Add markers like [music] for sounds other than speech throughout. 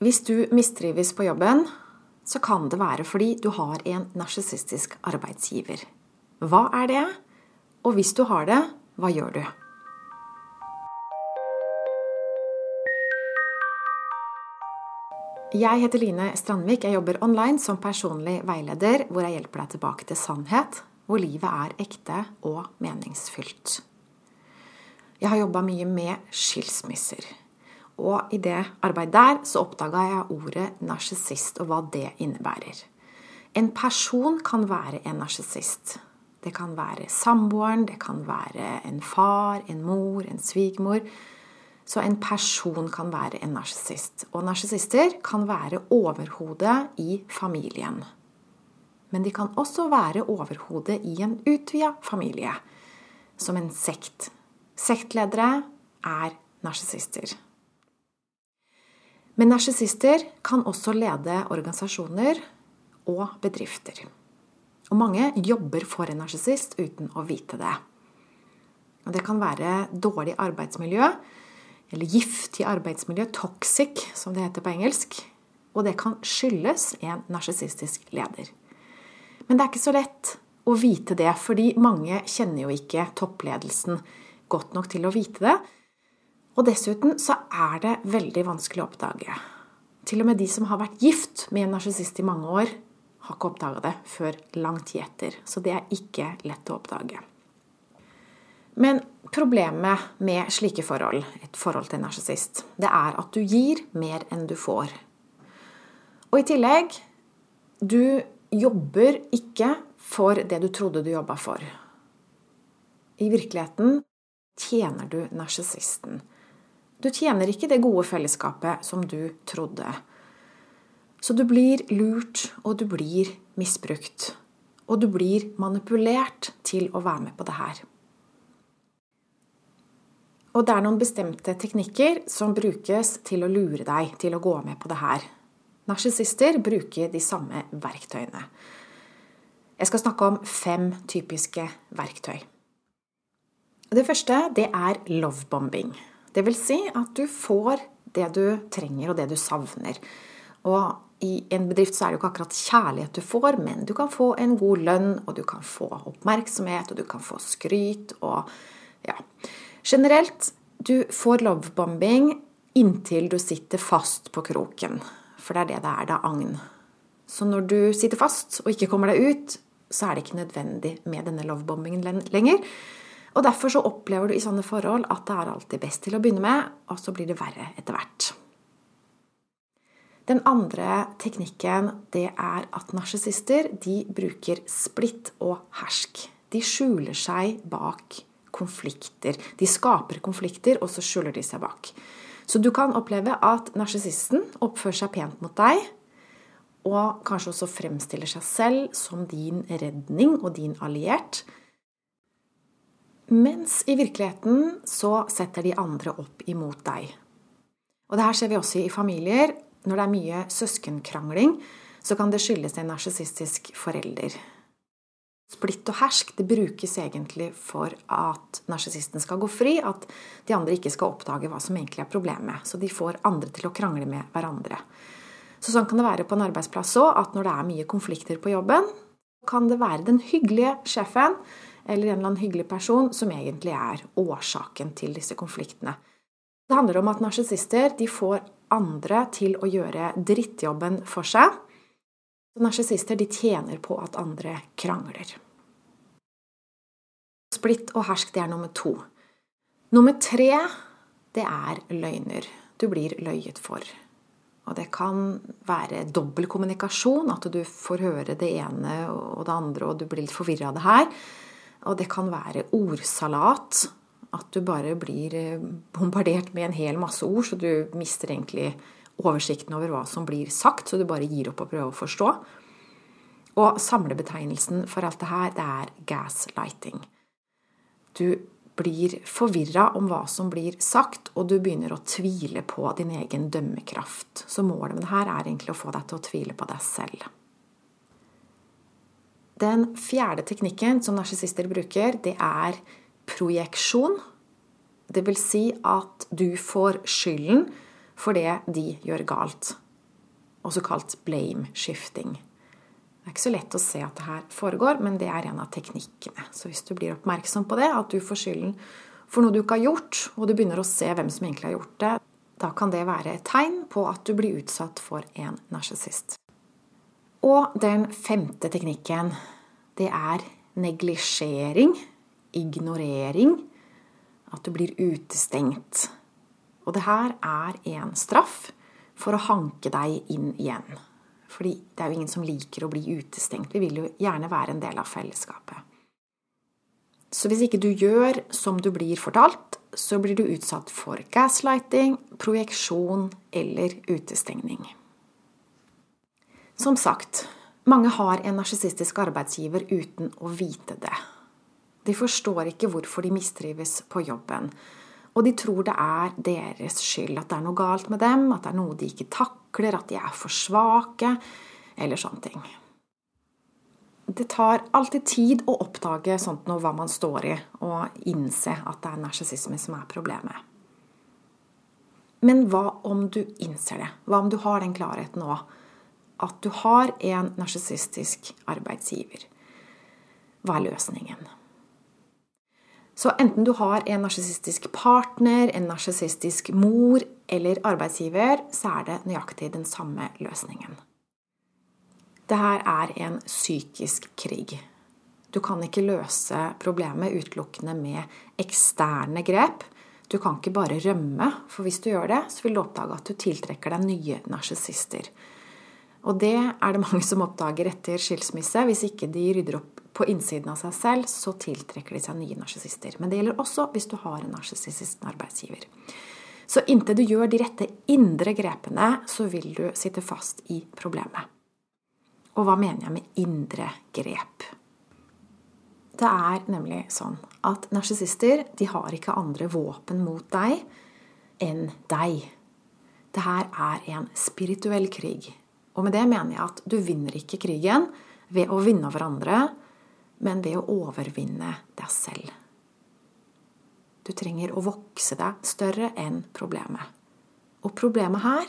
Hvis du mistrives på jobben, så kan det være fordi du har en narsissistisk arbeidsgiver. Hva er det? Og hvis du har det, hva gjør du? Jeg heter Line Strandvik. Jeg jobber online som personlig veileder, hvor jeg hjelper deg tilbake til sannhet, hvor livet er ekte og meningsfylt. Jeg har jobba mye med skilsmisser. Og i det arbeidet der så oppdaga jeg ordet narsissist og hva det innebærer. En person kan være en narsissist. Det kan være samboeren, det kan være en far, en mor, en svigermor. Så en person kan være en narsissist. Og narsissister kan være overhodet i familien. Men de kan også være overhodet i en utvida familie, som en sekt. Sektledere er narsissister. Men narsissister kan også lede organisasjoner og bedrifter. Og mange jobber for en narsissist uten å vite det. Og det kan være dårlig arbeidsmiljø, eller giftig arbeidsmiljø, toxic som det heter på engelsk. Og det kan skyldes en narsissistisk leder. Men det er ikke så lett å vite det, fordi mange kjenner jo ikke toppledelsen godt nok til å vite det. Og dessuten så er det veldig vanskelig å oppdage. Til og med de som har vært gift med en narsissist i mange år, har ikke oppdaga det før lang tid etter. Så det er ikke lett å oppdage. Men problemet med slike forhold, et forhold til en narsissist, det er at du gir mer enn du får. Og i tillegg du jobber ikke for det du trodde du jobba for. I virkeligheten tjener du narsissisten. Du tjener ikke det gode fellesskapet som du trodde. Så du blir lurt, og du blir misbrukt. Og du blir manipulert til å være med på det her. Og det er noen bestemte teknikker som brukes til å lure deg til å gå med på det her. Narsissister bruker de samme verktøyene. Jeg skal snakke om fem typiske verktøy. Det første det er lovebombing. Det vil si at du får det du trenger og det du savner. Og i en bedrift så er det jo ikke akkurat kjærlighet du får, men du kan få en god lønn, og du kan få oppmerksomhet, og du kan få skryt og ja. Generelt, du får lovebombing inntil du sitter fast på kroken. For det er det det er. Er agn. Så når du sitter fast og ikke kommer deg ut, så er det ikke nødvendig med denne lovebombingen lenger. Og derfor så opplever du i sånne forhold at det er alltid best til å begynne med, og så blir det verre etter hvert. Den andre teknikken det er at narsissister bruker splitt og hersk. De skjuler seg bak konflikter. De skaper konflikter, og så skjuler de seg bak. Så du kan oppleve at narsissisten oppfører seg pent mot deg, og kanskje også fremstiller seg selv som din redning og din alliert. Mens i virkeligheten så setter de andre opp imot deg. Og det her ser vi også i familier. Når det er mye søskenkrangling, så kan det skyldes en narsissistisk forelder. Splitt og hersk det brukes egentlig for at narsissisten skal gå fri, at de andre ikke skal oppdage hva som egentlig er problemet. Så de får andre til å krangle med hverandre. Så sånn kan det være på en arbeidsplass òg, at når det er mye konflikter på jobben, kan det være den hyggelige sjefen eller en eller annen hyggelig person som egentlig er årsaken til disse konfliktene. Det handler om at narsissister får andre til å gjøre drittjobben for seg. Narsissister tjener på at andre krangler. Splitt og hersk, det er nummer to. Nummer tre, det er løgner. Du blir løyet for. Og det kan være dobbel kommunikasjon, at du får høre det ene og det andre, og du blir litt forvirra av det her. Og det kan være ordsalat. At du bare blir eh, bombardert med en hel masse ord, så du mister egentlig oversikten over hva som blir sagt, så du bare gir opp og prøver å forstå. Og samlebetegnelsen for alt det her, det er gaslighting. Du blir forvirra om hva som blir sagt, og du begynner å tvile på din egen dømmekraft. Så målet med det her er egentlig å få deg til å tvile på deg selv. Den fjerde teknikken som narsissister bruker, det er projeksjon. Det vil si at du får skylden for det de gjør galt. også kalt blame shifting. Det er ikke så lett å se at det her foregår, men det er en av teknikkene. Så hvis du blir oppmerksom på det, at du får skylden for noe du ikke har gjort, og du begynner å se hvem som egentlig har gjort det, da kan det være et tegn på at du blir utsatt for en narsissist. Og den femte teknikken, det er neglisjering, ignorering, at du blir utestengt. Og det her er en straff for å hanke deg inn igjen. Fordi det er jo ingen som liker å bli utestengt. Vi vil jo gjerne være en del av fellesskapet. Så hvis ikke du gjør som du blir fortalt, så blir du utsatt for gaslighting, projeksjon eller utestengning. Som sagt, mange har en narsissistisk arbeidsgiver uten å vite det. De forstår ikke hvorfor de mistrives på jobben. Og de tror det er deres skyld, at det er noe galt med dem, at det er noe de ikke takler, at de er for svake, eller sånne ting. Det tar alltid tid å oppdage sånt noe, hva man står i, og innse at det er narsissisme som er problemet. Men hva om du innser det? Hva om du har den klarheten nå? At du har en narsissistisk arbeidsgiver. Hva er løsningen? Så enten du har en narsissistisk partner, en narsissistisk mor eller arbeidsgiver, så er det nøyaktig den samme løsningen. Det her er en psykisk krig. Du kan ikke løse problemet utelukkende med eksterne grep. Du kan ikke bare rømme, for hvis du gjør det, så vil du oppdage at du tiltrekker deg nye narsissister. Og det er det [laughs] mange som oppdager etter skilsmisse. Hvis ikke de rydder opp på innsiden av seg selv, så tiltrekker de seg nye narsissister. Men det gjelder også hvis du har en narsissistisk arbeidsgiver. Så inntil du gjør de rette indre grepene, så vil du sitte fast i problemet. Og hva mener jeg med indre grep? Det er nemlig sånn at narsissister har ikke andre våpen mot deg enn deg. Det her er en spirituell krig. Og med det mener jeg at du vinner ikke krigen ved å vinne over andre, men ved å overvinne deg selv. Du trenger å vokse deg større enn problemet. Og problemet her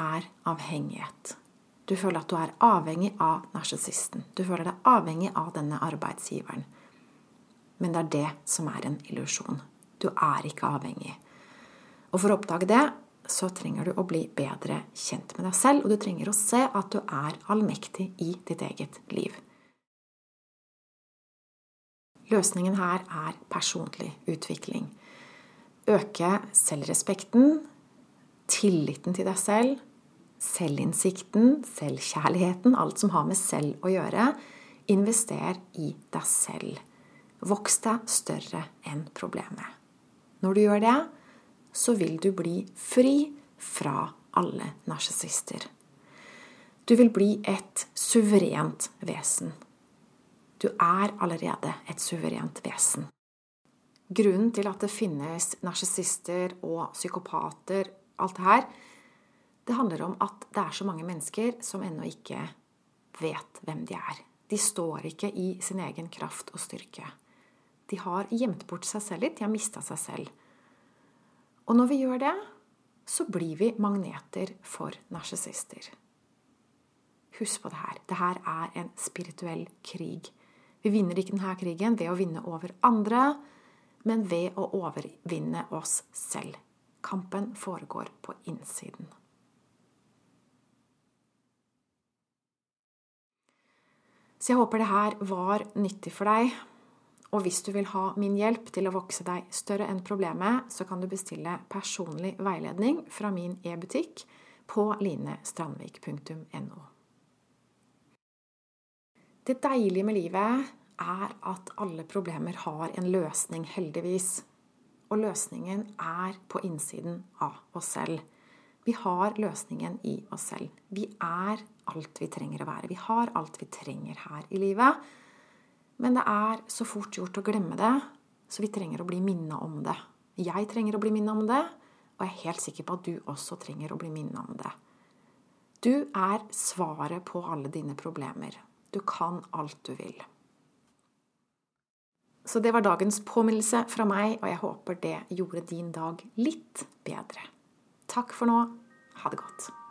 er avhengighet. Du føler at du er avhengig av narsissisten. Du føler deg avhengig av denne arbeidsgiveren. Men det er det som er en illusjon. Du er ikke avhengig. Og for å oppdage det, så trenger du å bli bedre kjent med deg selv, og du trenger å se at du er allmektig i ditt eget liv. Løsningen her er personlig utvikling. Øke selvrespekten, tilliten til deg selv, selvinnsikten, selvkjærligheten, alt som har med selv å gjøre. Invester i deg selv. Voks deg større enn problemet. Når du gjør det, så vil du bli fri fra alle narsissister. Du vil bli et suverent vesen. Du er allerede et suverent vesen. Grunnen til at det finnes narsissister og psykopater, alt det her, det handler om at det er så mange mennesker som ennå ikke vet hvem de er. De står ikke i sin egen kraft og styrke. De har gjemt bort seg selv litt, de har mista seg selv. Og når vi gjør det, så blir vi magneter for narsissister. Husk på det her. Det her er en spirituell krig. Vi vinner ikke denne krigen ved å vinne over andre, men ved å overvinne oss selv. Kampen foregår på innsiden. Så jeg håper det her var nyttig for deg. Og hvis du vil ha min hjelp til å vokse deg større enn problemet, så kan du bestille personlig veiledning fra min e-butikk på linestrandvik.no. Det deilige med livet er at alle problemer har en løsning, heldigvis. Og løsningen er på innsiden av oss selv. Vi har løsningen i oss selv. Vi er alt vi trenger å være. Vi har alt vi trenger her i livet. Men det er så fort gjort å glemme det, så vi trenger å bli minna om det. Jeg trenger å bli minna om det, og jeg er helt sikker på at du også trenger å bli minna om det. Du er svaret på alle dine problemer. Du kan alt du vil. Så det var dagens påminnelse fra meg, og jeg håper det gjorde din dag litt bedre. Takk for nå. Ha det godt.